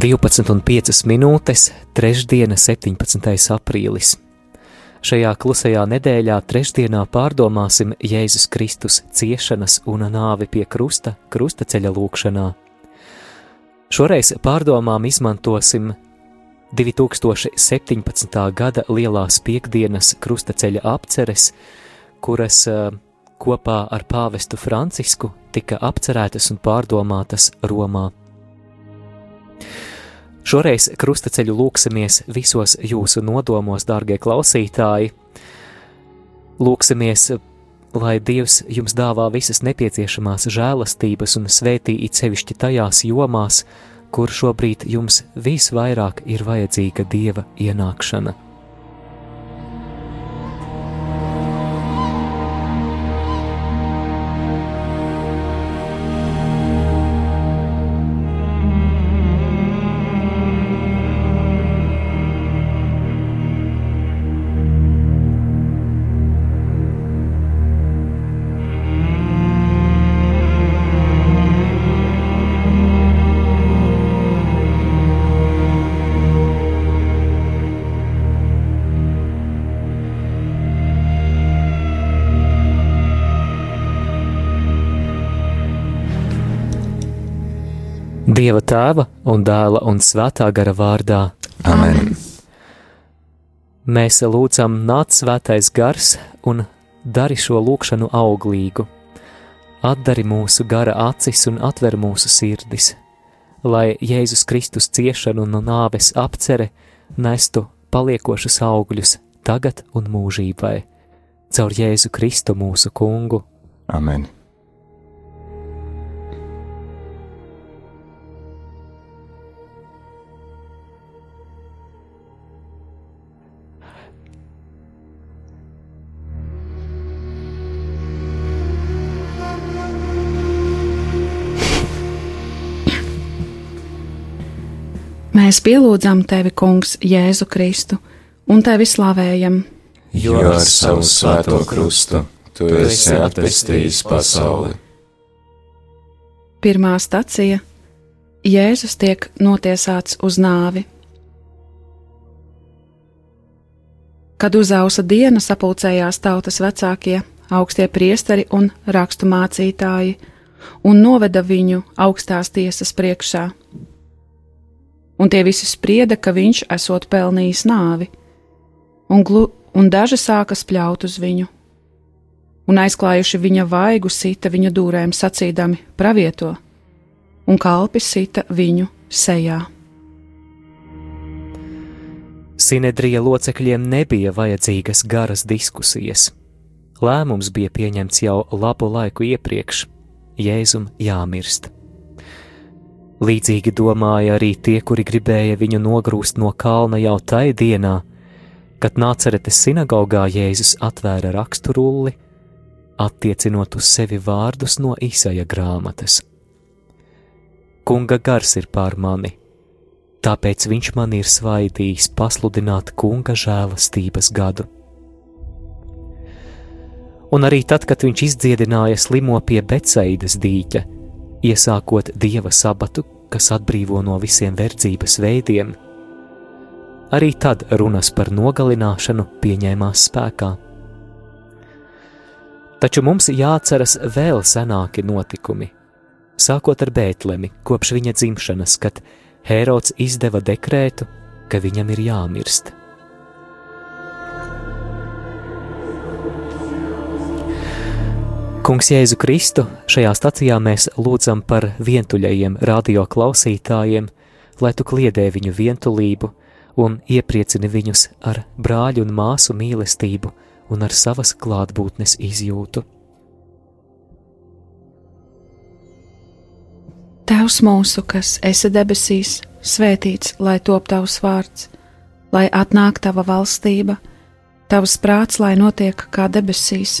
12,5 minūtes, trešdiena, 17. aprīlis. Šajā klusajā nedēļā, trešdienā, pārdomāsim Jēzus Kristus ciešanas un nāvi pie krusta, krustaceļa lūkšanā. Šoreiz pārdomām izmantosim 2017. gada lielās piekdienas krustaceļa apceres, kuras kopā ar pāvestu Francisku tika apcerētas un pārdomātas Romā. Šoreiz krustaceļu lūksimies visos jūsu nodomos, dārgie klausītāji. Lūksimies, lai Dievs jums dāvā visas nepieciešamās žēlastības un svētī it sevišķi tajās jomās, kur šobrīd jums visvairāk ir vajadzīga Dieva ienākšana. Dieva tēva un dēla un svētā gara vārdā. Amen. Mēs lūdzam, nāc svētais gars un dari šo lūkšanu auglīgu. Atdari mūsu gara acis un atver mūsu sirdis, lai Jēzus Kristus ciešanu un nāves apcere nestu paliekošus augļus tagad un mūžībai. Caur Jēzu Kristu mūsu kungu. Amen. Mēs pielūdzam tevi, Kungs, Jēzu Kristu, un tevi slavējam. Jo ar savu svēto krustu tu esi atpestījis pasauli. Pirmā stacija - Jēzus tiek notiesāts uz nāvi. Kad uzausa diena, sapulcējās tautas vecākie, augstie priesteri un rakstu mācītāji, un noveda viņu augstās tiesas priekšā un tie visi sprieda, ka viņš esot pelnījis nāvi, un, glu, un daži sāka spļaut uz viņu, un aizklājuši viņa vaigu sita viņa dūrēm sacīdami pravieto, un kalpi sita viņu sejā. Sinedrija locekļiem nebija vajadzīgas garas diskusijas. Lēmums bija pieņemts jau labu laiku iepriekš - Jēzum jāmirst. Līdzīgi domāja arī tie, kuri gribēja viņu nogrūst no kalna jau tai dienā, kad Nāceretes sinagogā Jēzus atvēra raksturulli, attiecinot uz sevi vārdus no īsaja grāmatas. Kunga gars ir pār mani, tāpēc viņš man ir svaidījis pasludināt kunga žēlastības gadu. Un arī tad, kad viņš izdziedināja slimo pie Becaidas dīķa, iesākot dieva sabatu, kas atbrīvo no visiem verdzības veidiem. Arī tad runas par nogalināšanu pieņēmās spēkā. Taču mums jāatceras vēl senāki notikumi, sākot ar Bētlemi, kopš viņa dzimšanas, kad Hērods izdeva dekrētu, ka viņam ir jāmirst. Kungs Jēzu Kristu, šajā stacijā mēs lūdzam par vientuļajiem radio klausītājiem, lai tu kliedē viņu vientulību un iepriecini viņus ar brāļu un māsu mīlestību un ar savas klātbūtnes izjūtu. Tēvs mūsu, kas esi debesīs, svētīts lai top tavs vārds, lai atnāk tava valstība, tavs prāts, lai notiek kā debesīs,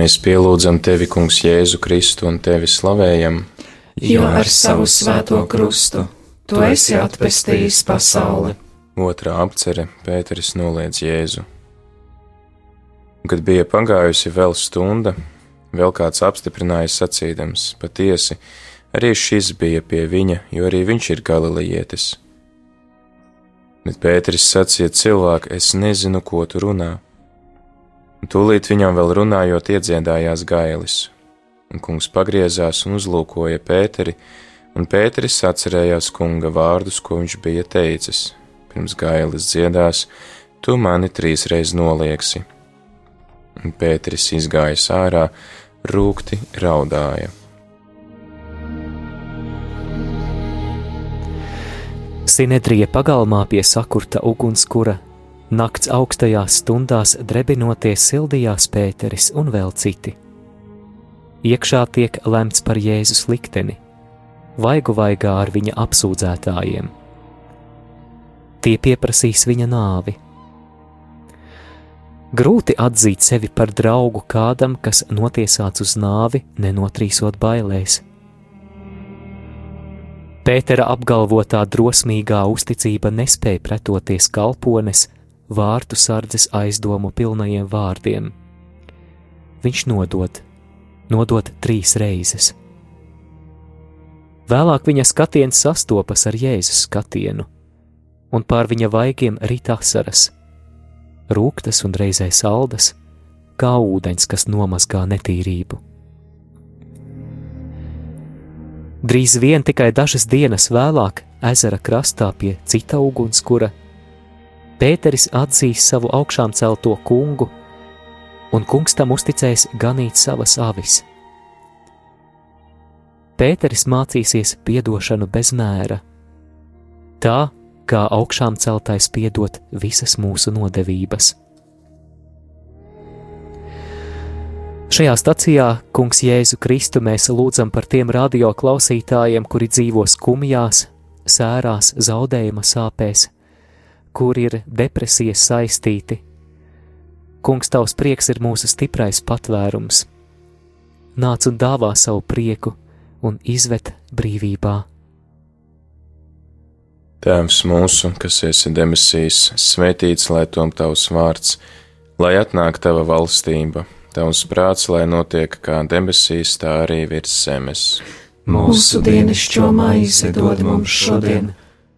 Mēs pielūdzam tevi, Kungs, Jēzu Kristu un tevi slavējam, jo ar savu svēto krustu tu esi atpestījis pasauli. Otrā apcere Pēteris noliedz Jēzu. Kad bija pagājusi vēl stunda, vēl kāds apstiprināja sacīdams: Patiesi, arī šis bija pie viņa, jo arī viņš ir galilejietis. Bet Pēteris sacīja: Cilvēk, es nezinu, ko tu runā. Tūlīt viņam vēl runājot, iedziedājās gailis, un kungs pagriezās un uzlūkoja Pēteri, un Pēteris atcerējās kunga vārdus, ko viņš bija teicis. Pirms gailis dziedās, tu mani trīsreiz nolieksi. Un Pēteris izgājis ārā, rūkti raudāja. Sinedrija pagalmā pie sakurta ugunskura Nakts augstajās stundās drebinoties sildījās Pēteris un vēl citi. Iekšā tiek lemts par Jēzus likteni, vaigu vaigā ar viņa apsūdzētājiem. Tie pieprasīs viņa nāvi. Grūti atzīt sevi par draugu kādam, kas notiesāts uz nāvi, nenotrīsot bailēs. Pētera apgalvotā drosmīgā uzticība nespēja pretoties kalpones, vārtu sardzes aizdomu pilnajiem vārdiem. Viņš nodod, nodod trīs reizes. Vēlāk viņa skatiens sastopas ar Jēzus skatienu, un pār viņa vaigiem rit asaras, rūktas un reizē saldas, kā ūdens, kas nomazgā netīrību. Drīz vien tikai dažas dienas vēlāk ezera krastā pie cita ugunskura Pēteris atzīs savu augšām celto kungu, un kungs tam uzticēs ganīt savas avis. Pēteris mācīsies piedošanu bez mēra, tā kā augšām celtais piedot visas mūsu nodevības. Šajā stacijā, Kungs Jēzu Kristu, mēs lūdzam par tiem radio klausītājiem, kuri dzīvo skumjās, sērās, zaudējuma sāpēs, kur ir depresijas saistīti. Kungs, tavs prieks ir mūsu stiprais patvērums. Nāc un dāvā savu prieku un izved brīvībā. Tēvs mūsu, kas esi demisijas, svētīts lai tom tavs vārds, lai atnāk tava valstība, tavs prāts, lai notiek kā debesīs, tā arī virs zemes. Mūsu dienascho maizi dod mums šodien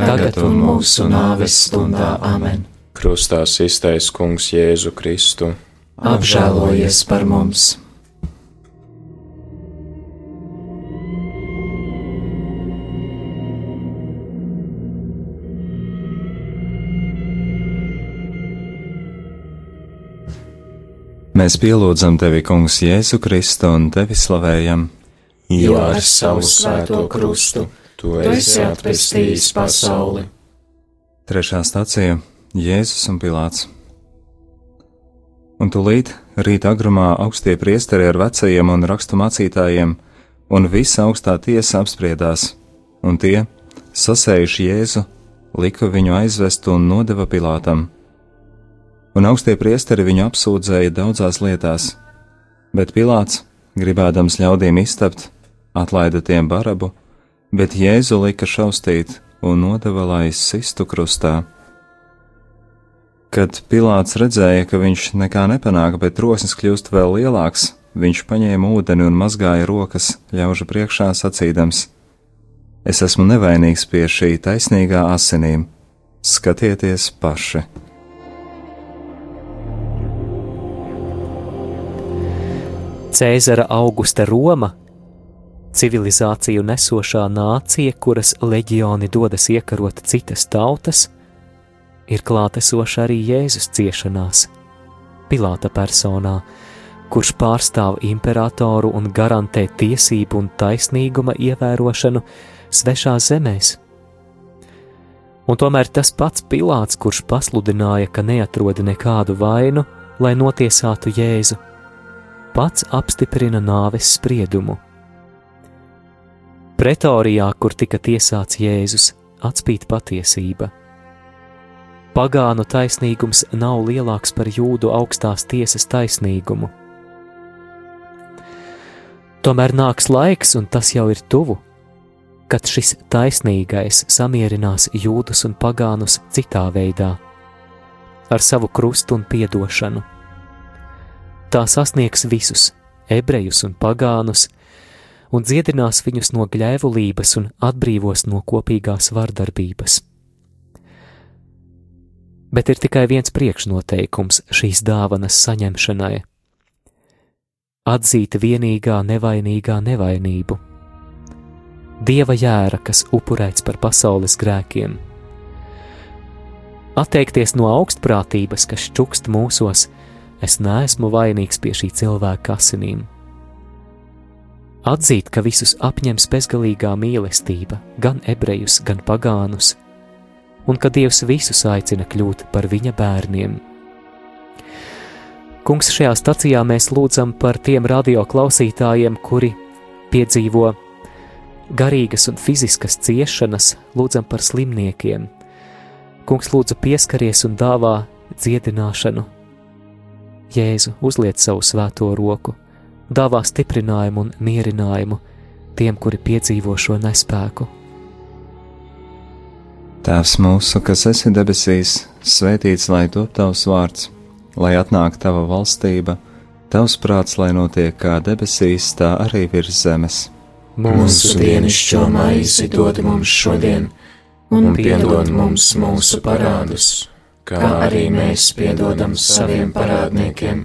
Tagad un mūsu nāves stundā Āmen. Krustā iztais Kungs Jēzu Kristu. Apžēlojies par mums! Mēs pielūdzam tevi, Kungs, Jēzu Kristu un tevi slavējam, jo ar savu svēto krustu tu esi atpestījis pasauli. Trešā stācija - Jēzus un Pilārs. Un tūlīt rīt agrumā augstie priesteri ar vecajiem un rakstu mācītājiem un visa augstā tiesa apspriedās, un tie, sasējuši Jēzu, lika viņu aizvest un nodeva Pilātam. Un augstie priesteri viņu apsūdzēja daudzās lietās, bet Pilāts, gribēdams ļaudīm iztapt, atlaida tiem barabu bet Jēzu lika šaustīt un nodeva, lai sistu krustā. Kad Pilārs redzēja, ka viņš nekā nepanāk, bet trosnis kļūst vēl lielāks, viņš paņēma ūdeni un mazgāja rokas ļaužu priekšā sacīdams: Es esmu nevainīgs pie šī taisnīgā asinīm, skatieties paši! Cēzara Augusta Roma, civilizāciju nesošā nācija, kuras leģioni dodas iekarot citas tautas, ir klātesoša arī Jēzus ciešanās, Pilāta personā, kurš pārstāv imperatoru un garantē tiesību un taisnīguma ievērošanu svešās zemēs. Un tomēr tas pats Pilāts, kurš pasludināja, ka neatrod nekādu vainu, lai notiesātu Jēzu, pats apstiprina nāves spriedumu. Pretorijā, kur tika tiesāts Jēzus, atspīd patiesība. Pagānu taisnīgums nav lielāks par jūdu augstās tiesas taisnīgumu. Tomēr nāks laiks, un tas jau ir tuvu, kad šis taisnīgais samierinās jūdus un pagānus citā veidā, ar savu krustu un piedošanu tā sasniegs visus, ebrejus un pagānus, un dziedinās viņus no gļēvulības un atbrīvos no kopīgās vardarbības. Bet ir tikai viens priekšnoteikums šīs dāvanas saņemšanai - atzīt vienīgā nevainīgā nevainību, dieva jēra, kas upurēts par pasaules grēkiem, atteikties no augstprātības, kas čukst mūsos, es neesmu vainīgs pie šī cilvēka asinīm. Atzīt, ka visus apņems bezgalīgā mīlestība, gan ebrejus, gan pagānus, un ka Dievs visus aicina kļūt par viņa bērniem. Kungs, šajā stacijā mēs lūdzam par tiem radio klausītājiem, kuri piedzīvo garīgas un fiziskas ciešanas, lūdzam par slimniekiem. Kungs lūdza pieskaries un dāvā dziedināšanu Jēzu uzliec savu svēto roku, dāvā stiprinājumu un mierinājumu tiem, kuri piedzīvo šo nespēku. Tēvs mūsu, kas esi debesīs, svētīts lai top tavs vārds, lai atnāk tava valstība, tavs prāts, lai notiek kā debesīs, tā arī virs zemes. Mūsu dienascho maizi dod mums šodien, un piedod mums mūsu parādus kā arī mēs piedodam saviem parādniekiem,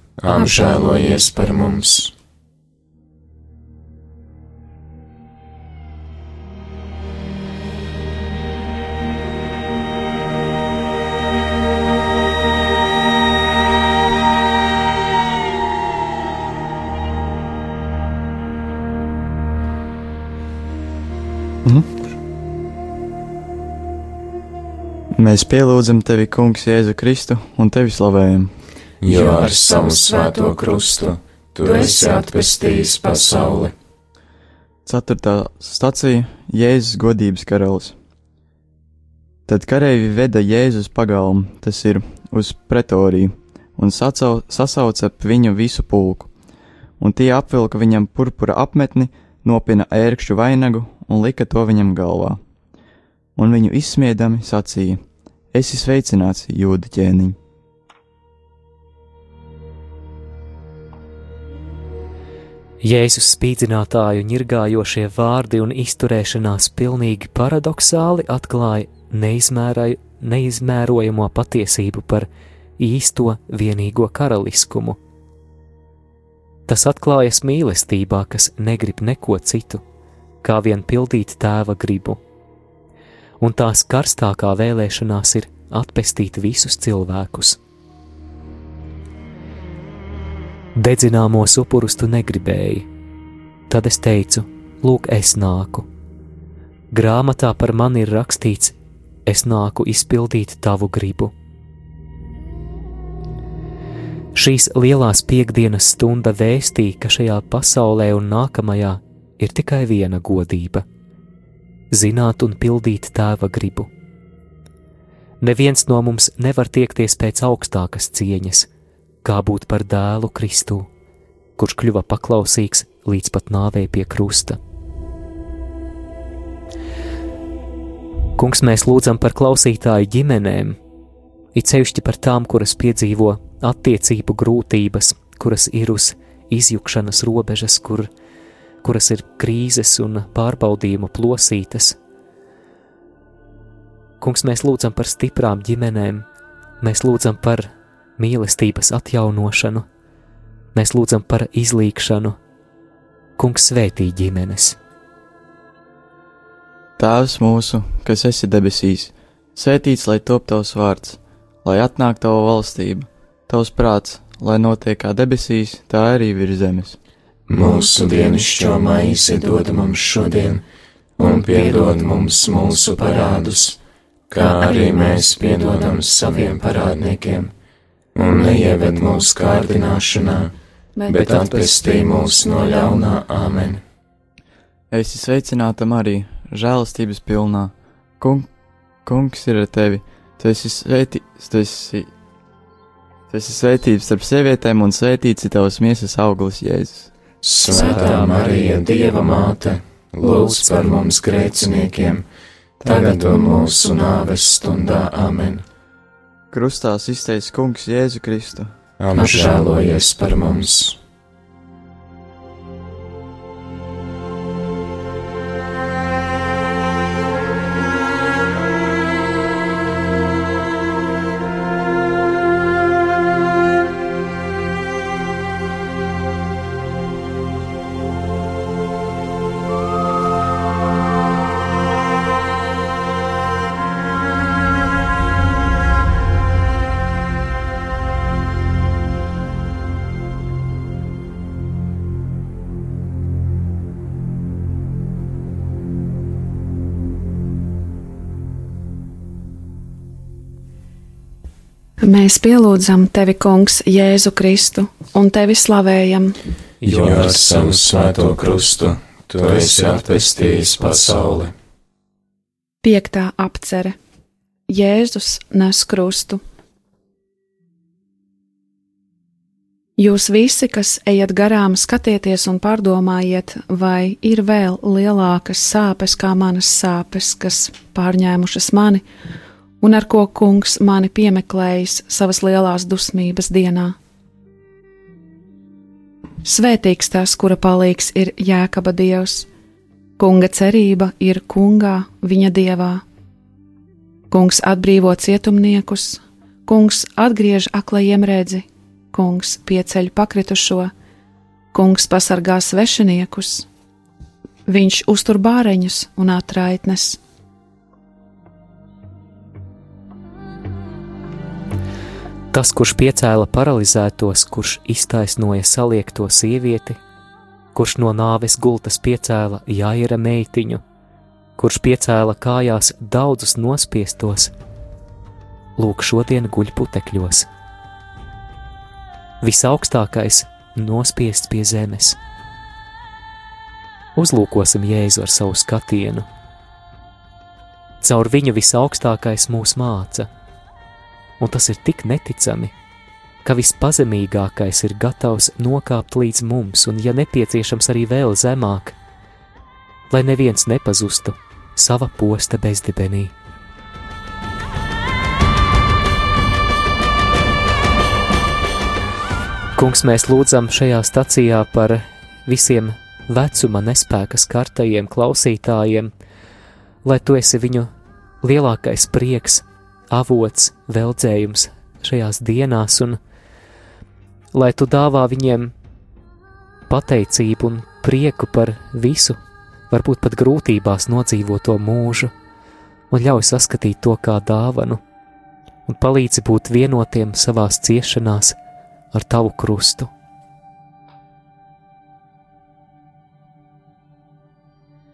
Apžēlojies par mums! Mēs pielūdzam tevi, Kungs, Jēzu Kristu un tevi slavējam. Jo ar savu svēto krustu tu esi atpestījis pasauli. Ceturtā stacija - Jēzus godības karalis. Tad kareivi veda Jēzus pagalmu, tas ir uz pretoriju, un sacau, sasauca viņu visu pulku, un tie apvilka viņam purpura apmetni, nopina ērkšķu vainagu un lika to viņam galvā. Un viņu izsmiedami sacīja: Esi sveicināts, jūda ķēniņ! Jēzus spīdzinātāju ņirgājošie vārdi un izturēšanās pilnīgi paradoxāli atklāja neizmērojamo patiesību par īsto vienīgo karaliskumu. Tas atklājas mīlestībā, kas negrib neko citu, kā vien pildīt tēva gribu un tās karstākā vēlēšanās ir atpestīt visus cilvēkus. Dedzināmos upurus tu negribēji, tad es teicu, lūk, es nāku. Grāmatā par mani ir rakstīts, es nāku izpildīt tavu gribu. Šīs lielās piekdienas stunda vēstīja, ka šajā pasaulē un nākamajā ir tikai viena godība - zināt un pildīt tēva gribu. Neviens no mums nevar tiekties pēc augstākas cieņas, kā būt par dēlu Kristu, kurš kļuva paklausīgs līdz pat nāvei pie krusta. Kungs, mēs lūdzam par klausītāju ģimenēm, it sevišķi par tām, kuras piedzīvo attiecību grūtības, kuras ir uz izjukšanas robežas, kur, kuras ir krīzes un pārbaudījumu plosītas. Kungs, mēs lūdzam par stiprām ģimenēm, mēs lūdzam par mīlestības atjaunošanu, mēs lūdzam par izlīkšanu. Kungs svētī ģimenes! Tēvs mūsu, kas esi debesīs, svētīts lai top tavs vārds, lai atnāk tava valstība, tavs prāts, lai notiek kā debesīs, tā arī virs zemes. Mūsu dienascho maizi dod mums šodien, un piedod mums mūsu parādus, kā arī mēs piedodam saviem parādniekiem, un neieved mūsu kārdināšanā, bet atpestī mūs no ļaunā āmen. Es esmu sveicināta Marija žēlastības pilnā. Kung, kungs ir ar tevi, tu esi svētīts, tu esi, tu esi svētīts starp sievietēm, un svētīts ir tavs miesas auglis, Jēzus. Svētā Marija, Dieva māte, lūdz par mums grēciniekiem, tagad un mūsu nāves stundā amen. Krustā izteicis kungs Jēzu Kristu. Apžēlojies par mums! Mēs pielūdzam tevi, Kungs, Jēzu Kristu, un tevi slavējam. Jo ar savu svēto krustu tu esi atpestījis pasauli. Piektā apcere Jēzus nes krustu. Jūs visi, kas ejat garām, skatieties un pārdomājiet, vai ir vēl lielākas sāpes kā manas sāpes, kas pārņēmušas mani, un ar ko kungs mani piemeklējis savas lielās dusmības dienā. Svētīgs tas, kura palīgs ir Jēkaba dievs, kunga cerība ir kungā, viņa dievā. Kungs atbrīvo cietumniekus, kungs atgriež aklajiem redzi, kungs pieceļ pakritušo, kungs pasargā svešiniekus, viņš uztur bāreņus un atraitnes Tas, kurš piecēla paralizētos, kurš iztaisnoja saliekto sievieti, kurš no nāves gultas piecēla jāira meitiņu, kurš piecēla kājās daudzus nospiestos, lūk, šodien guļ putekļos. Visaugstākais nospiests pie zemes. Uzlūkosim Jēzu ar savu skatienu. Caur viņu visaugstākais mūs māca un tas ir tik neticami, ka vispazemīgākais ir gatavs nokāpt līdz mums, un, ja nepieciešams, arī vēl zemāk, lai neviens nepazustu sava posta bezdibenī. Kungs, mēs lūdzam šajā stacijā par visiem vecuma nespēka skartajiem klausītājiem, lai tu esi viņu lielākais prieks avots, veldzējums šajās dienās, un lai tu dāvā viņiem pateicību un prieku par visu, varbūt pat grūtībās nodzīvoto mūžu, un ļauj saskatīt to kā dāvanu, un palīdzi būt vienotiem savās ciešanās ar tavu krustu.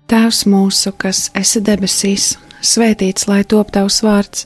Tēvs mūsu, kas esi debesīs, svētīts lai top tavs vārds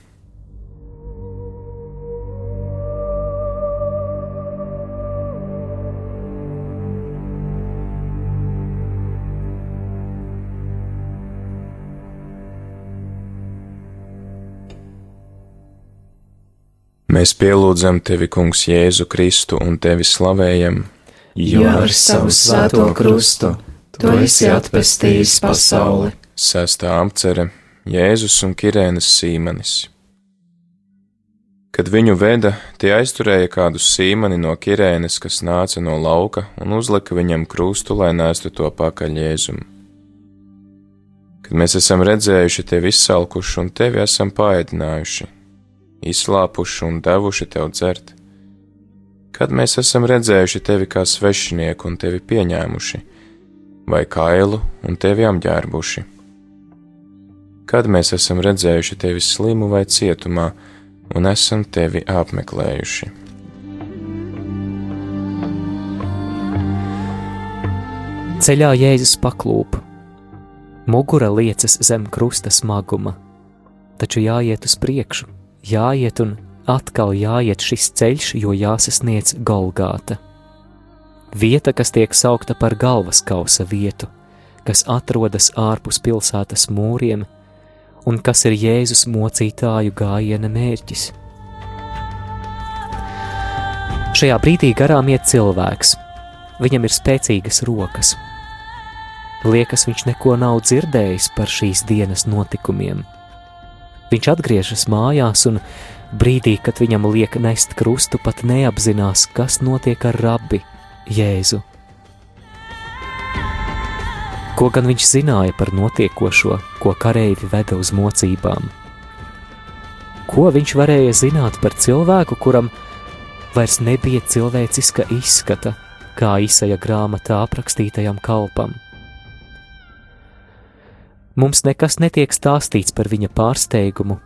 Mēs pielūdzam tevi, Kungs, Jēzu Kristu un tevi slavējam, jo ar savu svēto krustu tu esi atpestījis pasauli. Sestā apcere Jēzus un Kirēnas sīmanis. Kad viņu veda, tie aizturēja kādu sīmani no Kirēnas, kas nāca no lauka, un uzlika viņam krustu, lai nestu to pakaļ Jēzum. Kad mēs esam redzējuši tevi izsalkuši un tevi esam paēdinājuši, izslāpuši un devuši tev dzert. Kad mēs esam redzējuši tevi kā svešinieku un tevi pieņēmuši, vai kailu un tevi apģērbuši? Kad mēs esam redzējuši tevi slimu vai cietumā un esam tevi apmeklējuši? Ceļā Jēzus paklūp, mugura liecas zem krusta smaguma, taču jāiet uz priekšu, jāiet un atkal jāiet šis ceļš, jo jāsasniedz Golgāta. Vieta, kas tiek saukta par galvaskausa vietu, kas atrodas ārpus pilsētas mūriem un kas ir Jēzus mocītāju gājiena mērķis. Šajā brīdī garām iet cilvēks. Viņam ir spēcīgas rokas. Liekas, viņš neko nav dzirdējis par šīs dienas notikumiem Viņš atgriežas mājās un brīdī, kad viņam liek nest krustu, pat neapzinās, kas notiek ar rabi Jēzu. Ko gan viņš zināja par notiekošo, ko kareivi veda uz mocībām? Ko viņš varēja zināt par cilvēku, kuram vairs nebija cilvēciska izskata, kā Isaija grāmatā aprakstītajam kalpam? Mums nekas netiek stāstīts par viņa pārsteigumu,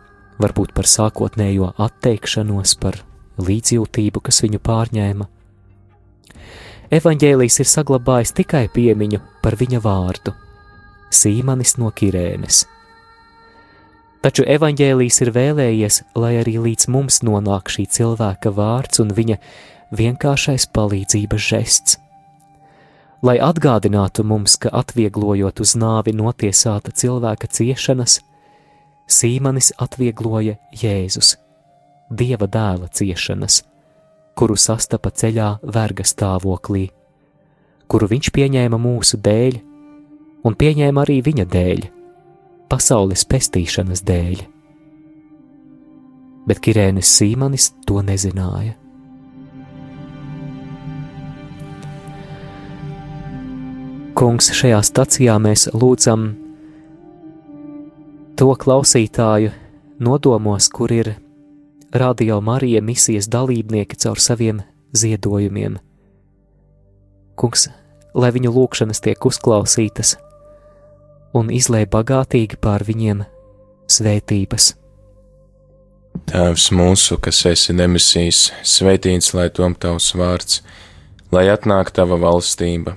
varbūt par sākotnējo atteikšanos, par līdzjūtību, kas viņu pārņēma. Evanģēlijs ir saglabājis tikai piemiņu par viņa vārdu - Sīmanis no Kirēnes. Taču evanģēlijs ir vēlējies, lai arī līdz mums nonāk šī cilvēka vārds un viņa vienkāršais palīdzības žests lai atgādinātu mums, ka atvieglojot uz nāvi notiesāta cilvēka ciešanas, Sīmanis atviegloja Jēzus, Dieva dēla ciešanas, kuru sastapa ceļā verga stāvoklī, kuru viņš pieņēma mūsu dēļ, un pieņēma arī viņa dēļ, pasaules pestīšanas dēļ. Bet Kirēnis Sīmanis to nezināja. Kungs, šajā stacijā mēs lūdzam to klausītāju nodomos, kur ir Radio Marija misijas dalībnieki caur saviem ziedojumiem. Kungs, lai viņu lūgšanas tiek uzklausītas un izlēj bagātīgi pār viņiem svētības. Tēvs mūsu, kas esi demisijas, svētīts lai tom tavs vārds, lai atnāk tava valstība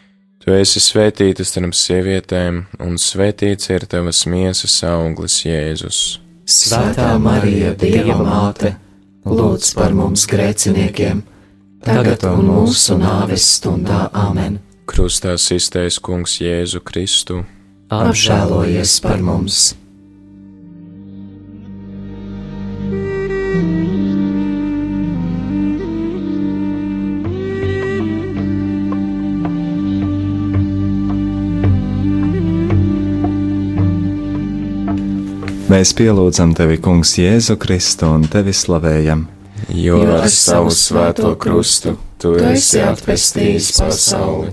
Tu esi svētīta starp sievietēm, un svētīts ir tavas miesas auglis, Jēzus. Svētā Marija, Dieva māte, lūdz par mums grēciniekiem, tagad un mūsu nāves stundā Āmen. Krustā iztais Kungs Jēzu Kristu. Apžēlojies par mums! Mēs pielūdzam tevi, Kungs, Jēzu Kristu un tevi slavējam. Jo ar savu svēto krustu tu esi atpestījis pasauli.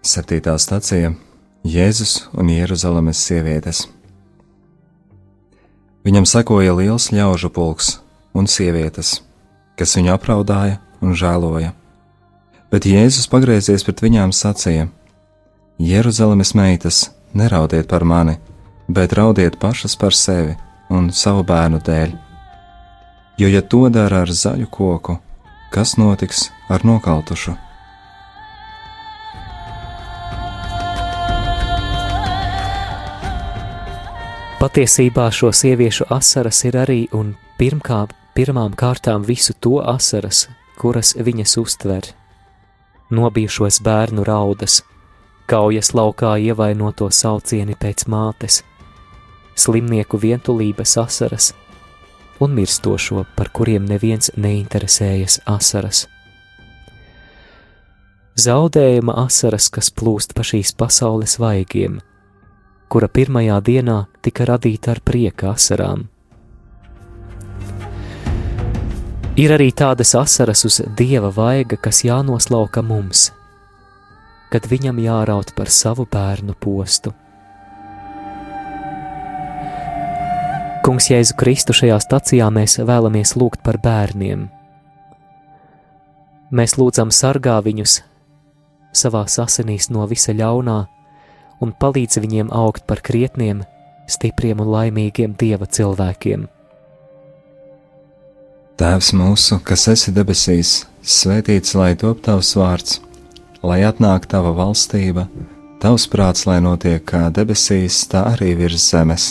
Septītā stacija - Jēzus un Jeruzalemes sievietes. Viņam sekoja liels ļaužu pulks un sievietes, kas viņu apraudāja un žēloja. Bet Jēzus pagriezies pret viņām sacīja: Jeruzalemes meitas, neraudiet par mani! Bet raudiet pašas par sevi un savu bērnu dēļ. Jo, ja to dara ar zaļu koku, kas notiks ar nokautušu? Patiesībā šo sieviešu asaras ir arī un pirmkā, pirmām kārtām visu to asaras, kuras viņas uztver. Nobijušos bērnu raudas, kaujas laukā ievainoto saucieni pēc mātes – slimnieku vientulības asaras un mirstošo, par kuriem neviens neinteresējas asaras. Zaudējuma asaras, kas plūst pa šīs pasaules vaigiem, kura pirmajā dienā tika radīta ar prieka asarām. Ir arī tādas asaras uz dieva vaiga, kas jānoslauka mums, kad viņam jāraut par savu bērnu postu. Kungs Jēzu Kristu šajā stacijā mēs vēlamies lūgt par bērniem. Mēs lūdzam sargā viņus savā asinīs no visa ļaunā un palīdz viņiem augt par krietniem, stipriem un laimīgiem dieva cilvēkiem. Tēvs mūsu, kas esi debesīs, svētīts lai top tavs vārds, lai atnāk tava valstība, tavs prāts, lai notiek kā debesīs, tā arī virs zemes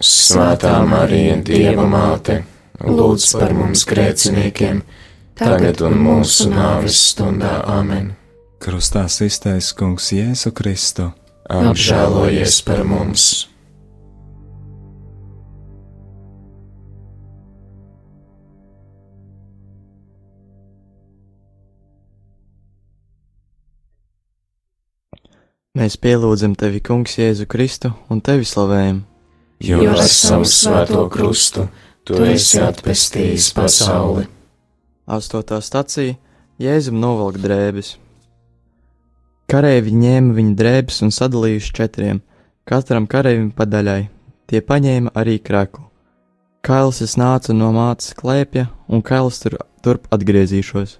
Svētā Marija, Dieva māte, lūdz par mums grēciniekiem, tagad un mūsu nāves stundā Āmen. Krustā iztais Kungs Jēzu Kristu, apžēlojies par mums! Mēs pielūdzam tevi, Kungs, Jēzu Kristu un tevi slavējam jo ar savu svēto krustu tu esi atpestījis pasauli. Astotā stacija Jēzum novelk drēbes. Kareivi ņēma viņa drēbes un sadalījuši četriem, katram kareivim pa daļai. Tie paņēma arī kreklu. Kails es nācu no mātes klēpja, un kails tur turp atgriezīšos.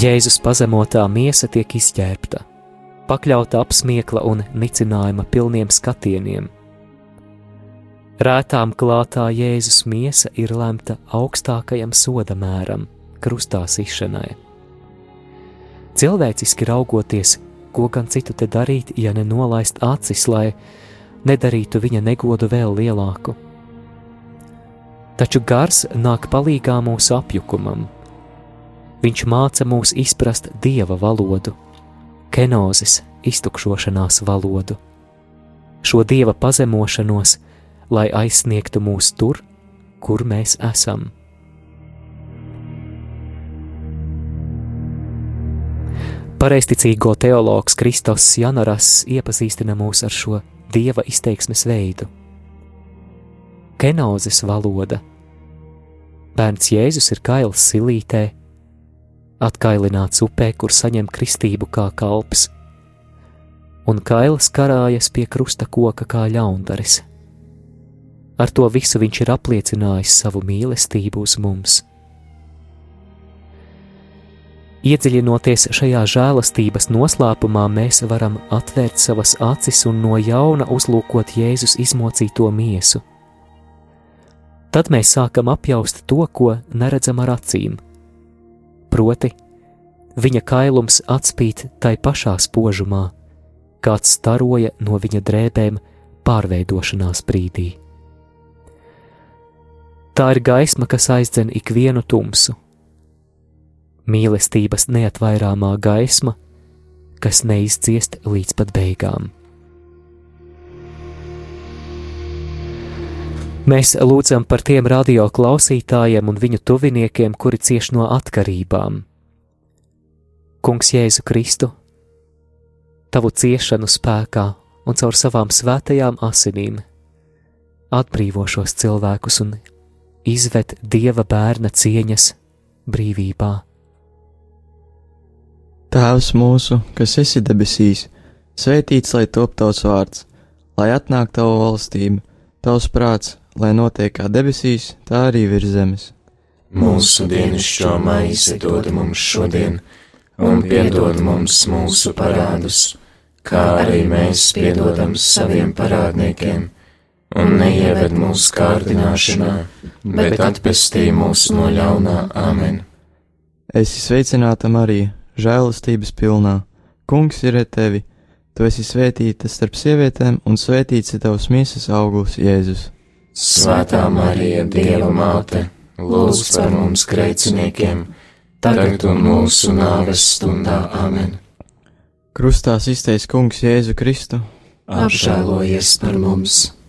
Jēzus pazemotā miesa tiek izķēpta, pakļauta apsmiekla un nicinājuma pilniem skatieniem. Rētām klātā Jēzus miesa ir lemta augstākajam soda mēram, krustā sišanai. Cilvēciski raugoties, ko gan citu te darīt, ja ne nolaist acis, lai nedarītu viņa negodu vēl lielāku. Taču gars nāk palīgā mūsu apjukumam, Viņš māca mūs izprast dieva valodu, kenozes iztukšošanās valodu, šo dieva pazemošanos, lai aizsniegtu mūs tur, kur mēs esam. Pareizticīgo teologs Kristos Janaras iepazīstina mūs ar šo dieva izteiksmes veidu. Kenozes valoda. Bērns Jēzus ir kails silītē, atkailināts upē, kur saņem kristību kā kalps. un kails karājas pie krusta koka kā ļaundaris. Ar to visu viņš ir apliecinājis savu mīlestību uz mums. Iedziļinoties šajā žēlastības noslēpumā, mēs varam atvērt savas acis un no jauna uzlūkot Jēzus izmocīto miesu. Tad mēs sākam apjaust to, ko neredzam ar acīm. Proti, viņa kailums atspīd tai pašā spožumā, kāds staroja no viņa drēbēm pārveidošanās brīdī. Tā ir gaisma, kas aizdzen ikvienu tumsu mīlestības neatvairāmā gaisma, kas neizciest līdz pat beigām. Mēs lūdzam par tiem radio klausītājiem un viņu tuviniekiem, kuri cieš no atkarībām. Kungs Jēzu Kristu, tavu ciešanu spēkā un caur savām svētajām asinīm atbrīvo šos cilvēkus un izved dieva bērna cieņas brīvībā. Tēvs mūsu, kas esi debesīs, svētīts lai top tavs vārds, lai atnāk tava valstība, tavs prāts, lai notiek kā debesīs, tā arī virs zemes. Mūsu dienascho maizi dod mums šodien, un piedod mums mūsu parādus, kā arī mēs piedodam saviem parādniekiem, un neieved mūsu kārdināšanā, bet atpestī mūs no ļaunā amen. Es sveicināta Marija žēlastības pilnā. Kungs ir ar tevi, tu esi svētīta starp sievietēm, un svētīts ir tavs miesas augurs, Jēzus. Svētā Marija, Dieva māte, lūdz par mums grēciniekiem, tagad un mūsu nāves stundā amen. Krustā izteicis Kungs Jēzu Kristu, apžēlojies par mums!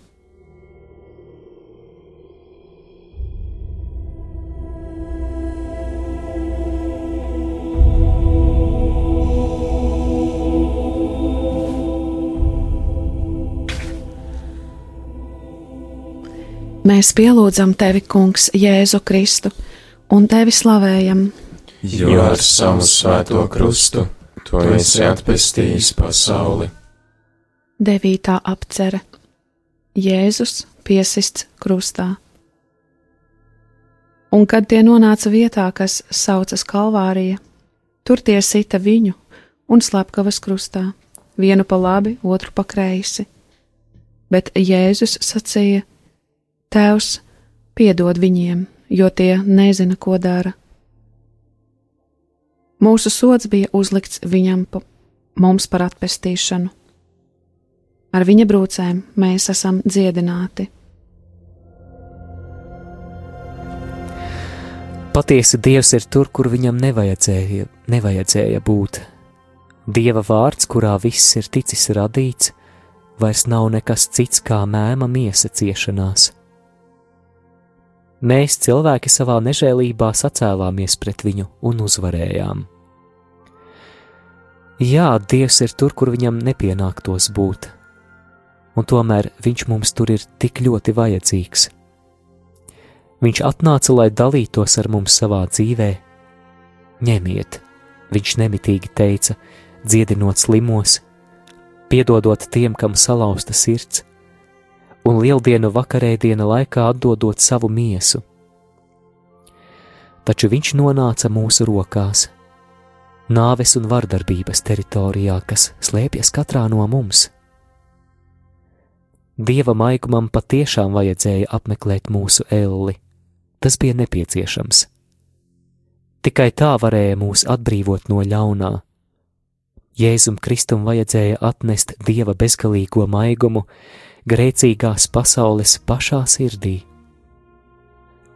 Mēs pielūdzam tevi, Kungs, Jēzu Kristu, un tevi slavējam. Jo ar savu svēto krustu tu esi atpestījis pasauli. Devītā apcere Jēzus piesists krustā. Un kad tie nonāca vietā, kas saucas Kalvārija, tur tie sita viņu un slepkavas krustā, vienu pa labi, otru pa kreisi. Bet Jēzus sacīja: Tēvs, piedod viņiem, jo tie nezina, ko dara. Mūsu sods bija uzlikts viņam pa, mums par atpestīšanu. Ar viņa brūcēm mēs esam dziedināti. Patiesi Dievs ir tur, kur viņam nevajadzēja, nevajadzēja būt. Dieva vārds, kurā viss ir ticis radīts, vairs nav nekas cits kā mēma miesa ciešanās. Mēs, cilvēki, savā nežēlībā sacēlāmies pret viņu un uzvarējām. Jā, Dievs ir tur, kur viņam nepienāktos būt, un tomēr viņš mums tur ir tik ļoti vajadzīgs. Viņš atnāca, lai dalītos ar mums savā dzīvē. Ņemiet, viņš nemitīgi teica, dziedinot slimos, piedodot tiem, kam salauzta sirds, un lieldienu vakarēdiena laikā atdodot savu miesu. Taču viņš nonāca mūsu rokās, nāves un vardarbības teritorijā, kas slēpjas katrā no mums. Dieva maigumam patiešām vajadzēja apmeklēt mūsu elli, tas bija nepieciešams. Tikai tā varēja mūs atbrīvot no ļaunā. Jēzum Kristum vajadzēja atnest Dieva bezgalīgo maigumu, grēcīgās pasaules pašā sirdī.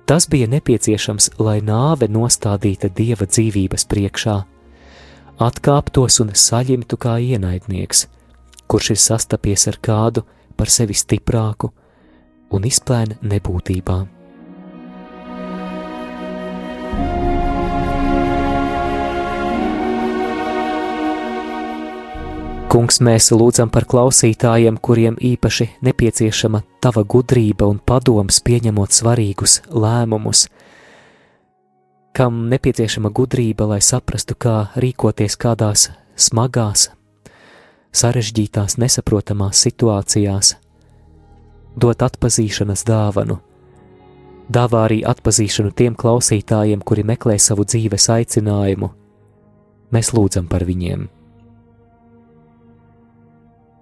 Tas bija nepieciešams, lai nāve nostādīta dieva dzīvības priekšā, atkāptos un saņemtu kā ienaidnieks, kurš ir sastapies ar kādu par sevi stiprāku un izplēna nebūtībām. Kungs, mēs lūdzam par klausītājiem, kuriem īpaši nepieciešama tava gudrība un padoms pieņemot svarīgus lēmumus, kam nepieciešama gudrība, lai saprastu, kā rīkoties kādās smagās sarežģītās, nesaprotamās situācijās, dot atpazīšanas dāvanu, dāvā arī atpazīšanu tiem klausītājiem, kuri meklē savu dzīves aicinājumu. Mēs lūdzam par viņiem.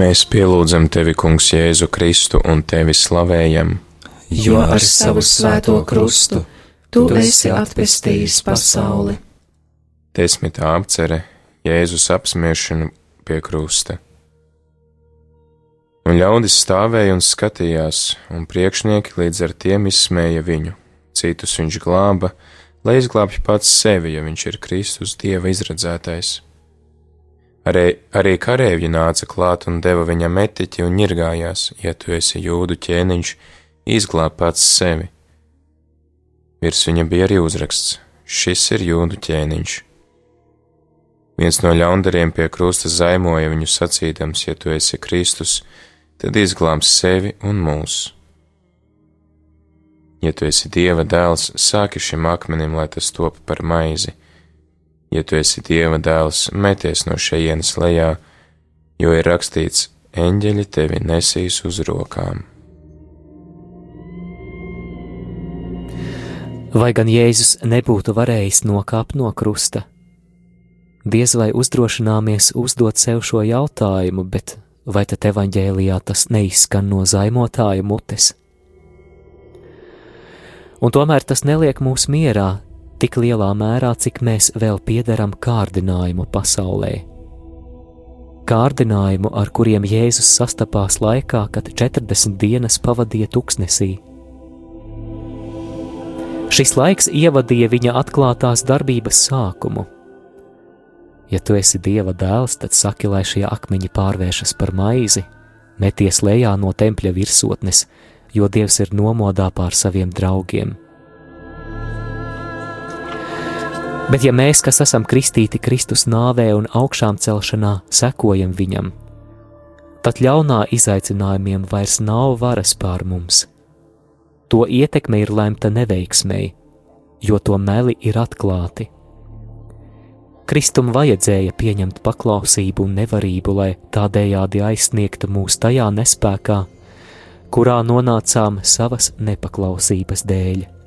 Mēs pielūdzam tevi, Kungs, Jēzu Kristu un tevi slavējam, jo ar savu svēto krustu tu esi atpestījis pasauli. Desmitā apcere Jēzus apsmiešanu pie krusta. Un ļaudis stāvēja un skatījās, un priekšnieki līdz ar tiem izsmēja viņu. Citus viņš glāba, lai izglābj pats sevi, ja viņš ir Kristus Dieva izredzētais. Arī, arī kareivji nāca klāt un deva viņam etiķi un ņirgājās, ja tu esi jūdu ķēniņš, izglāb pats sevi. Virs viņa bija arī uzraksts: Šis ir jūdu ķēniņš. Viens no ļaundariem pie krusta zaimoja viņu sacīdams: Ja tu esi Kristus, tad izglābs sevi un mūs. Ja tu esi Dieva dēls, sāki šim akmenim, lai tas top par maizi ja tu esi Dieva dēls, meties no šejienes lejā, jo ir rakstīts, eņģeļi tevi nesīs uz rokām. Vai gan Jēzus nebūtu varējis nokāpt no krusta? Diez vai uzdrošināmies uzdot sev šo jautājumu, bet vai tad evaņģēlijā tas neizskan no zaimotāja mutes? Un tomēr tas neliek mūs mierā, tik lielā mērā, cik mēs vēl piederam kārdinājumu pasaulē. Kārdinājumu, ar kuriem Jēzus sastapās laikā, kad 40 dienas pavadīja tuksnesī. Šis laiks ievadīja viņa atklātās darbības sākumu. Ja tu esi Dieva dēls, tad saki, lai šie akmeņi pārvēršas par maizi, meties lejā no tempļa virsotnes, jo Dievs ir nomodā pār saviem draugiem. Bet ja mēs, kas esam kristīti Kristus nāvē un augšām celšanā, sekojam viņam, tad ļaunā izaicinājumiem vairs nav varas pār mums. To ietekme ir lemta neveiksmēji, jo to meli ir atklāti. Kristum vajadzēja pieņemt paklausību un nevarību, lai tādējādi aizsniegtu mūs tajā nespējā, kurā nonācām savas nepaklausības dēļ.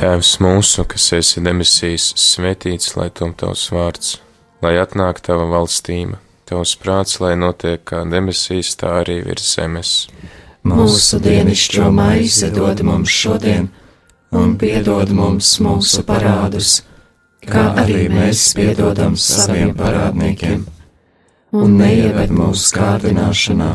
Tēvs mūsu, kas esi debesīs, svētīts lai tom tavs vārds, lai atnāk tava valstība, tavs prāts, lai notiek kā debesīs, tā arī virs zemes. Mūsu dienascho maizi dod mums šodien, un piedod mums mūsu parādus, kā arī mēs piedodam saviem parādniekiem, un neieved mūsu kārdināšanā,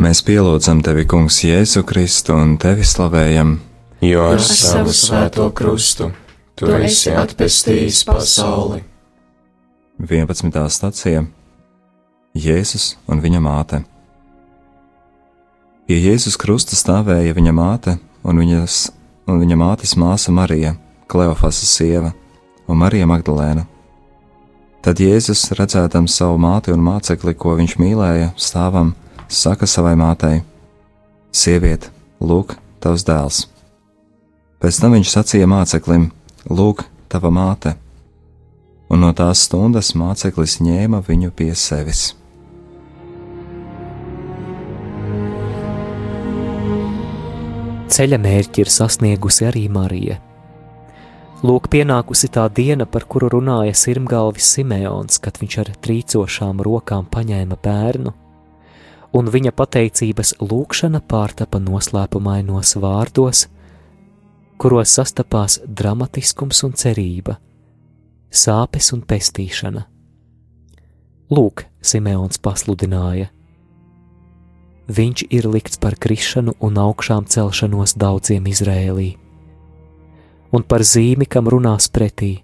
Mēs pielūdzam tevi, Kungs, Jēzu Kristu un tevi slavējam, jo ar savu svēto krustu tu esi atpestījis pasauli. 11. stacija Jēzus un viņa māte. Pie Jēzus krusta stāvēja viņa māte un, viņas, un viņa mātes māsa Marija, Kleofasas sieva un Marija Magdalēna. Tad Jēzus, redzēdams savu māti un mācekli, ko viņš mīlēja, stāvam, saka savai mātei: Sieviete, lūk, tavs dēls! Pēc tam viņš sacīja māceklim: Lūk, tava māte! Un no tās stundas māceklis ņēma viņu pie sevis. Ceļa mērķi ir sasniegusi arī Marija. Lūk, pienākusi tā diena, par kuru runāja Sirmgalvis Simeons, kad viņš ar trīcošām rokām paņēma bērnu un viņa pateicības lūkšana pārtapa noslēpumainos vārdos, kuros sastapās dramatiskums un cerība, sāpes un pestīšana. Lūk, Simeons pasludināja. Viņš ir likts par krišanu un augšām celšanos daudziem Izrēlī, un par zīmi, kam runās pretī,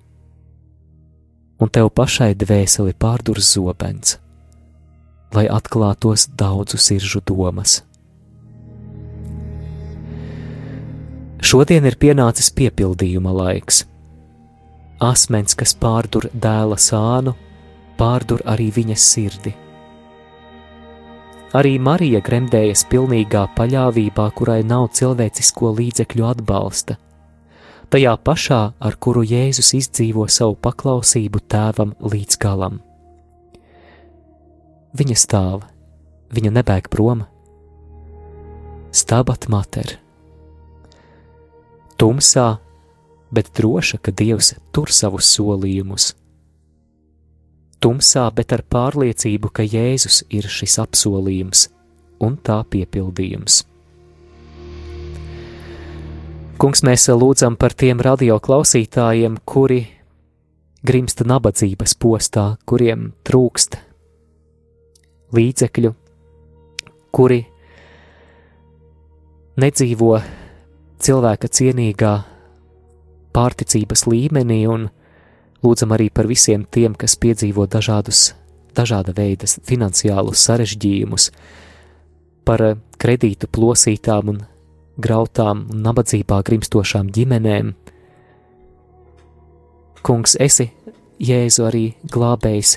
un tev pašai dvēseli pārdurs zobens lai atklātos daudzu siržu domas. Šodien ir pienācis piepildījuma laiks. Asmens, kas pārdur dēla sānu, pārdur arī viņas sirdi. Arī Marija gremdējas pilnīgā paļāvībā, kurai nav cilvēcisko līdzekļu atbalsta, tajā pašā, ar kuru Jēzus izdzīvo savu paklausību tēvam līdz galam. Viņa stāv, viņa nebēg prom. Stabat mater. Tumsā, bet droša, ka Dievs tur savus solījumus. Tumsā, bet ar pārliecību, ka Jēzus ir šis apsolījums un tā piepildījums. Kungs, mēs lūdzam par tiem radioklausītājiem, kuri grimsta nabadzības postā, kuriem trūkst līdzekļu, kuri nedzīvo cilvēka cienīgā pārticības līmenī, un lūdzam arī par visiem tiem, kas piedzīvo dažādus, dažāda veida finansiālus sarežģījumus, par kredītu plosītām un grautām un nabadzībā grimstošām ģimenēm. Kungs, esi Jēzu arī glābējs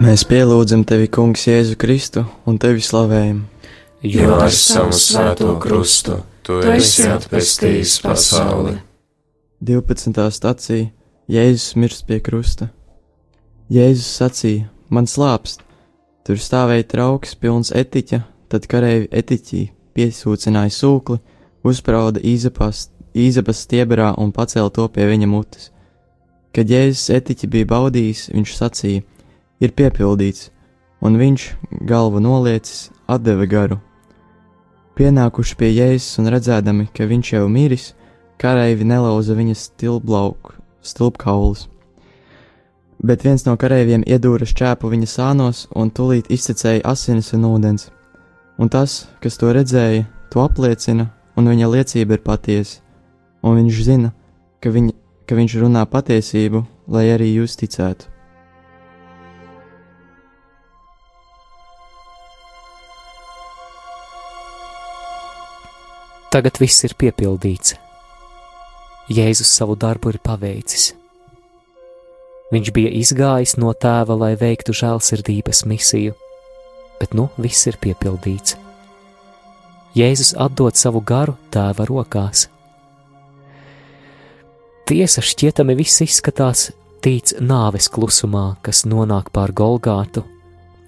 Mēs pielūdzam tevi, Kungs, Jēzu Kristu un tevi slavējam. Jo ar savu svēto krustu tu esi atpestījis pasauli. 12. stācija Jēzus mirst pie krusta. Jēzus sacīja: Man slāpst, tur stāvēja trauks pilns etiķa, tad kareivi etiķī piesūcināja sūkli, uzsprauda īzapas stiebrā un pacēla to pie viņa mutes. Kad Jēzus etiķi bija baudījis, viņš sacīja: ir piepildīts, un viņš, galvu noliecis, atdeva garu. Pienākuši pie jēzus un redzēdami, ka viņš jau miris, kareivi nelauza viņas stilpkaulus. Bet viens no kareiviem iedūra šķēpu viņa sānos un tūlīt iztecēja asinis un ūdens. Un tas, kas to redzēja, to apliecina, un viņa liecība ir patiesa, un viņš zina, ka, viņa, ka viņš runā patiesību, lai arī jūs ticētu. Tagad viss ir piepildīts. Jēzus savu darbu ir paveicis. Viņš bija izgājis no tēva, lai veiktu žēlsirdības misiju, bet nu viss ir piepildīts. Jēzus atdod savu garu tēva rokās. Tiesa šķietami viss izskatās tīts nāves klusumā, kas nonāk pār Golgātu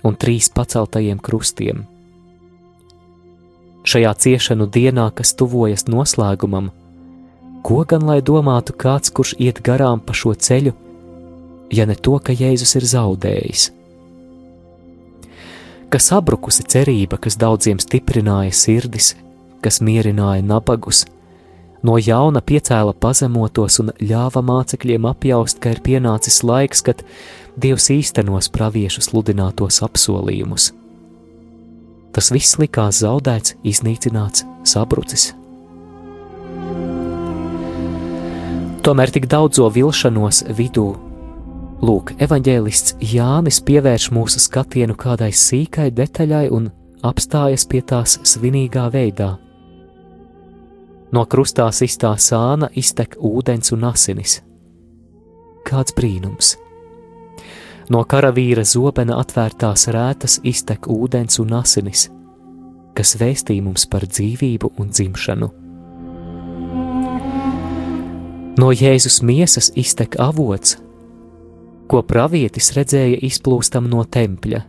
un trīs paceltajiem krustiem. Šajā ciešanu dienā, kas tuvojas noslēgumam, ko gan lai domātu kāds, kurš iet garām pa šo ceļu, ja ne to, ka Jēzus ir zaudējis? Ka sabrukusi cerība, kas daudziem stiprināja sirdis, kas mierināja nabagus, no jauna piecēla pazemotos un ļāva mācekļiem apjaust, ka ir pienācis laiks, kad Dievs īstenos praviešu sludinātos apsolījumus. Tas viss likās zaudēts, iznīcināts, sabrucis. Tomēr tik daudzo vilšanos vidū, lūk, evanģēlists Jānis pievērš mūsu skatienu kādai sīkai detaļai un apstājas pie tās svinīgā veidā. No krustā iztā sāna iztek ūdens un asinis. Kāds brīnums! No karavīra zobena atvērtās rētas iztek ūdens un asinis, kas vēstī mums par dzīvību un dzimšanu. No Jēzus miesas iztek avots, ko pravietis redzēja izplūstam no tempļa.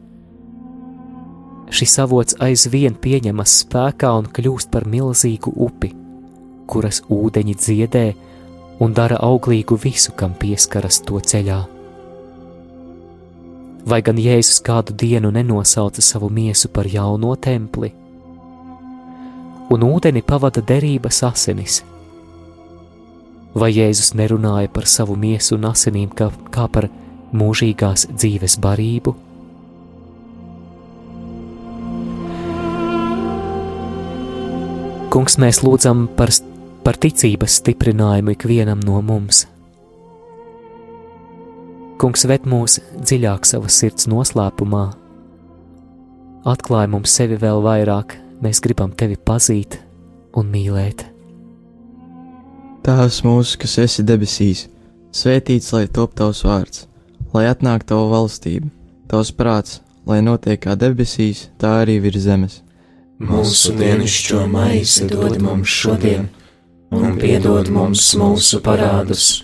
Šis avots aizvien pieņemas spēkā un kļūst par milzīgu upi, kuras ūdeņi dziedē un dara auglīgu visu, kam pieskaras to ceļā. Vai gan Jēzus kādu dienu nenosauca savu miesu par jauno templi? Un ūdeni pavada derības asinis. Vai Jēzus nerunāja par savu miesu un asinīm kā, kā par mūžīgās dzīves barību? Kungs, mēs lūdzam par, par ticības stiprinājumu ikvienam no mums Kungs ved mūs dziļāk savas sirds noslēpumā, atklāj mums sevi vēl vairāk, mēs gribam tevi pazīt un mīlēt. Tēvs mūsu, kas esi debesīs, svētīts lai top tavs vārds, lai atnāk tava valstība, tavs prāts, lai notiek kā debesīs, tā arī virs zemes. Mūsu dienascho maizi dod mums šodien, un piedod mums mūsu parādus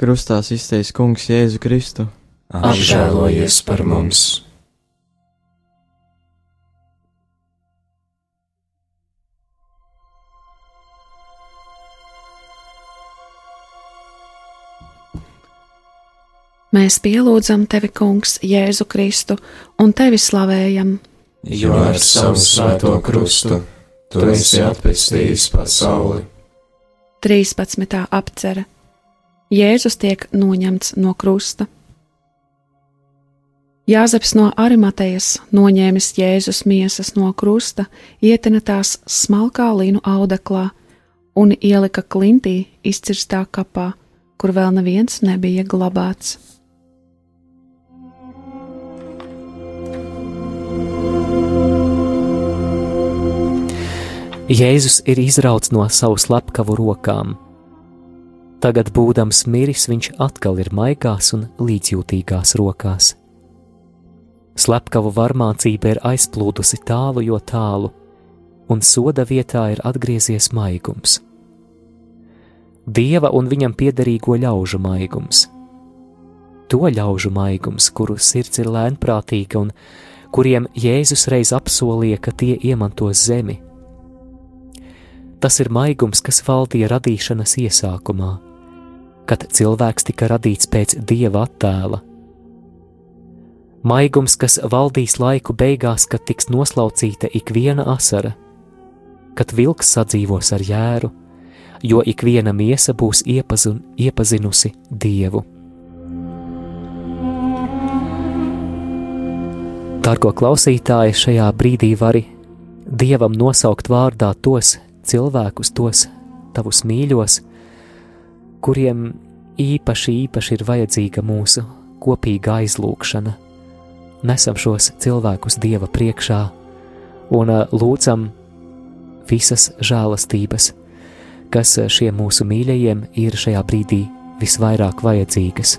Krustā izteicis Kungs Jēzu Kristu. Apžēlojies par mums! Mēs pielūdzam tevi, Kungs, Jēzu Kristu, un tevi slavējam. Jo ar savu svēto krustu tu esi atpestījis pasauli. 13. apcere Jēzus tiek noņemts no krusta. Jāzeps no Arimatejas noņēmis Jēzus miesas no krusta, ietena tās smalkā līnu audeklā un ielika klintī izcirstā kapā, kur vēl neviens nebija glabāts. Jēzus ir izrauts no savu slepkavu rokām Tagad, būdams miris, viņš atkal ir maigās un līdzjūtīgās rokās. Slepkavu varmācība ir aizplūdusi tālu jo tālu, un soda vietā ir atgriezies maigums. Dieva un viņam piederīgo ļaužu maigums. To ļaužu maigums, kuru sirds ir lēnprātīga un kuriem Jēzus reiz apsolīja, ka tie iemantos zemi. Tas ir maigums, kas valdīja radīšanas iesākumā, kad cilvēks tika radīts pēc dieva attēla. Maigums, kas valdīs laiku beigās, kad tiks noslaucīta ik viena asara, kad vilks sadzīvos ar jēru, jo ik viena miesa būs iepazun, iepazinusi dievu. Dargo klausītāji, šajā brīdī vari dievam nosaukt vārdā tos cilvēkus, tos tavus mīļos, kuriem īpaši, īpaši ir vajadzīga mūsu kopīga aizlūgšana. Nesam šos cilvēkus Dieva priekšā un lūdzam visas žēlastības, kas šiem mūsu mīļajiem ir šajā brīdī visvairāk vajadzīgas.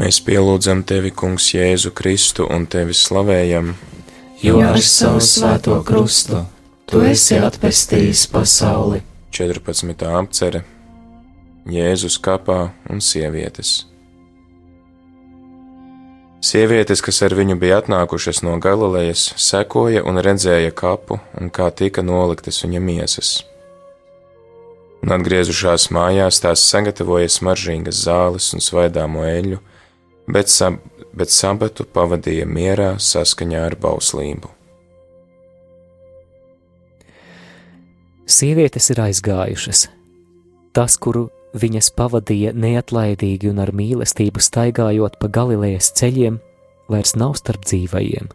Mēs pielūdzam tevi, Kungs, Jēzu Kristu un tevi slavējam, jo ar savu svēto krustu tu esi atpestījis pasauli. 14. apcere Jēzus kapā un sievietes. Sievietes, kas ar viņu bija atnākušas no Galilejas, sekoja un redzēja kapu un kā tika noliktas viņa miesas. Un atgriezušās mājās, tās sagatavoja smaržīgas zāles un svaidāmo eļļu, bet, sab bet sabatu pavadīja mierā saskaņā ar bauslību. Sievietes ir aizgājušas. Tas, kuru viņas pavadīja neatlaidīgi un ar mīlestību staigājot pa Galilejas ceļiem, vairs nav starp dzīvajiem.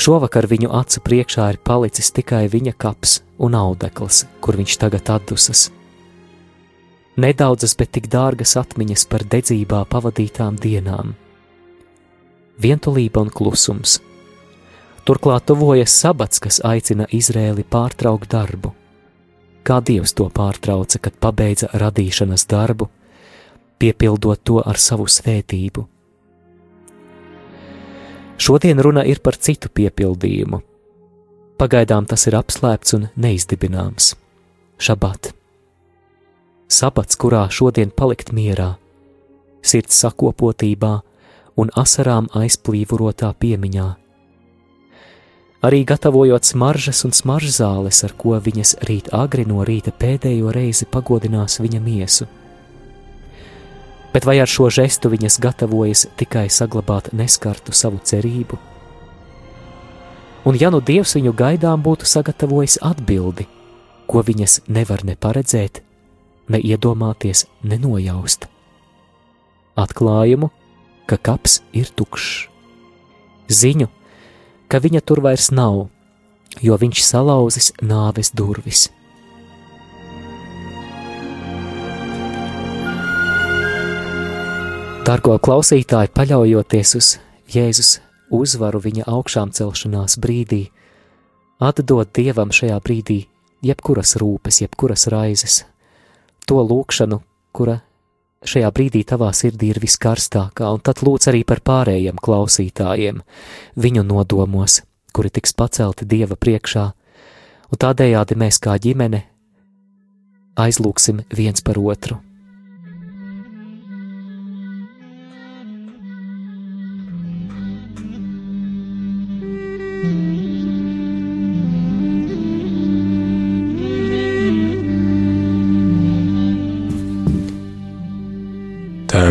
Šovakar viņu acu priekšā ir palicis tikai viņa kaps un audekls, kur viņš tagad atdusas. Nedaudzas, bet tik dārgas atmiņas par dedzībā pavadītām dienām. Vientulība un klusums. Turklāt tuvojas sabats, kas aicina Izrēli pārtraukt darbu. Kā Dievs to pārtrauca, kad pabeidza radīšanas darbu, piepildot to ar savu svētību. Šodien runa ir par citu piepildījumu. Pagaidām tas ir apslēpts un neizdibināms - šabat sabats, kurā šodien palikt mierā, sirds sakopotībā un asarām aizplīvurotā piemiņā. Arī gatavojot smaržas un smaržzāles, ar ko viņas rīt agri no rīta pēdējo reizi pagodinās viņa miesu. Bet vai ar šo žestu viņas gatavojas tikai saglabāt neskartu savu cerību? Un ja nu Dievs viņu gaidām būtu sagatavojis atbildi, ko viņas nevar ne paredzēt, ne iedomāties, nenojaust. Atklājumu, ka kaps ir tukšs. Ziņu, ka viņa tur vairs nav, jo viņš salauzis nāves durvis. Dargo klausītāji, paļaujoties uz Jēzus uzvaru viņa augšām celšanās brīdī, atdod Dievam šajā brīdī jebkuras rūpes, jebkuras raizes, to lūkšanu, kura šajā brīdī tavā sirdī ir viskarstākā, un tad lūdz arī par pārējiem klausītājiem, viņu nodomos, kuri tiks pacelti Dieva priekšā, un tādējādi mēs kā ģimene aizlūksim viens par otru.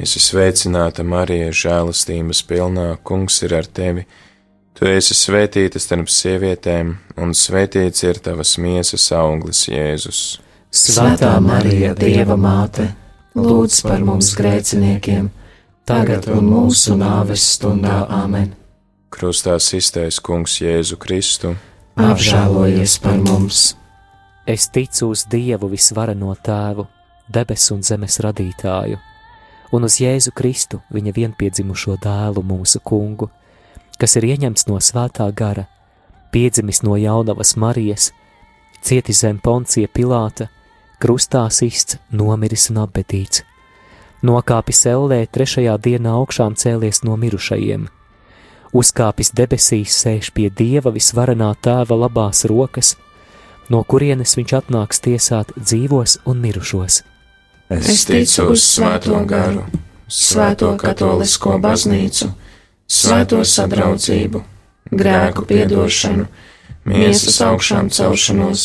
Es esmu sveicināta, Marija, žēlastības pilnā, kungs ir ar tevi. Tu esi svētīta starp sievietēm, un svētīts ir tavas miesas auglis, Jēzus. Svētā Marija, Dieva māte, lūdz par mums grēciniekiem, tagad un mūsu nāves stundā Āmen. Krustā iztais kungs Jēzu Kristu. Apžēlojies par mums! Es ticu uz Dievu visvareno tēvu, debesu un zemes radītāju un uz Jēzu Kristu, viņa vienpiedzimušo dēlu, mūsu kungu, kas ir ieņemts no svētā gara, piedzimis no jaunavas Marijas, cietis zem poncija Pilāta, krustā sists, nomiris un apbedīts, nokāpis ellē trešajā dienā augšām cēlies no mirušajiem, uzkāpis debesīs, sēž pie Dieva visvarenā tēva labās rokas, no kurienes viņš atnāks tiesāt dzīvos un mirušos. Es ticu uz Svēto garu, Svēto katolisko baznīcu, Svēto sadraudzību, grēku piedošanu, miesas augšām celšanos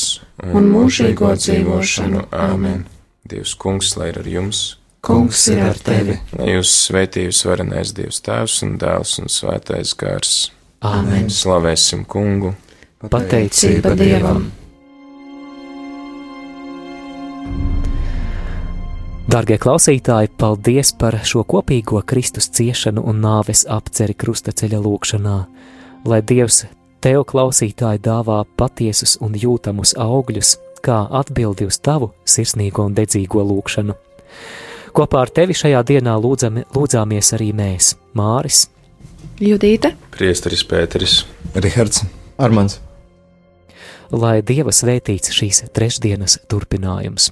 un mūžīgo dzīvošanu. Āmen! Dievs, Kungs, lai ir ar jums! Kungs ir ar tevi! Lai jūs svētījus varenais Dievs Tēvs un Dēls un Svētais Gars! Āmen! Slavēsim Kungu! Pateicība Dievam! Dārgie klausītāji, paldies par šo kopīgo Kristus ciešanu un nāves apceri krustaceļa lūkšanā, lai Dievs tev, klausītāji, dāvā patiesus un jūtamus augļus, kā atbildi uz tavu sirsnīgo un dedzīgo lūkšanu. Kopā ar tevi šajā dienā lūdzam, lūdzāmies arī mēs, Māris, Judīte, Priesteris Pēteris, Rihards, Armāns. lai Dieva svētīts šīs trešdienas turpinājums.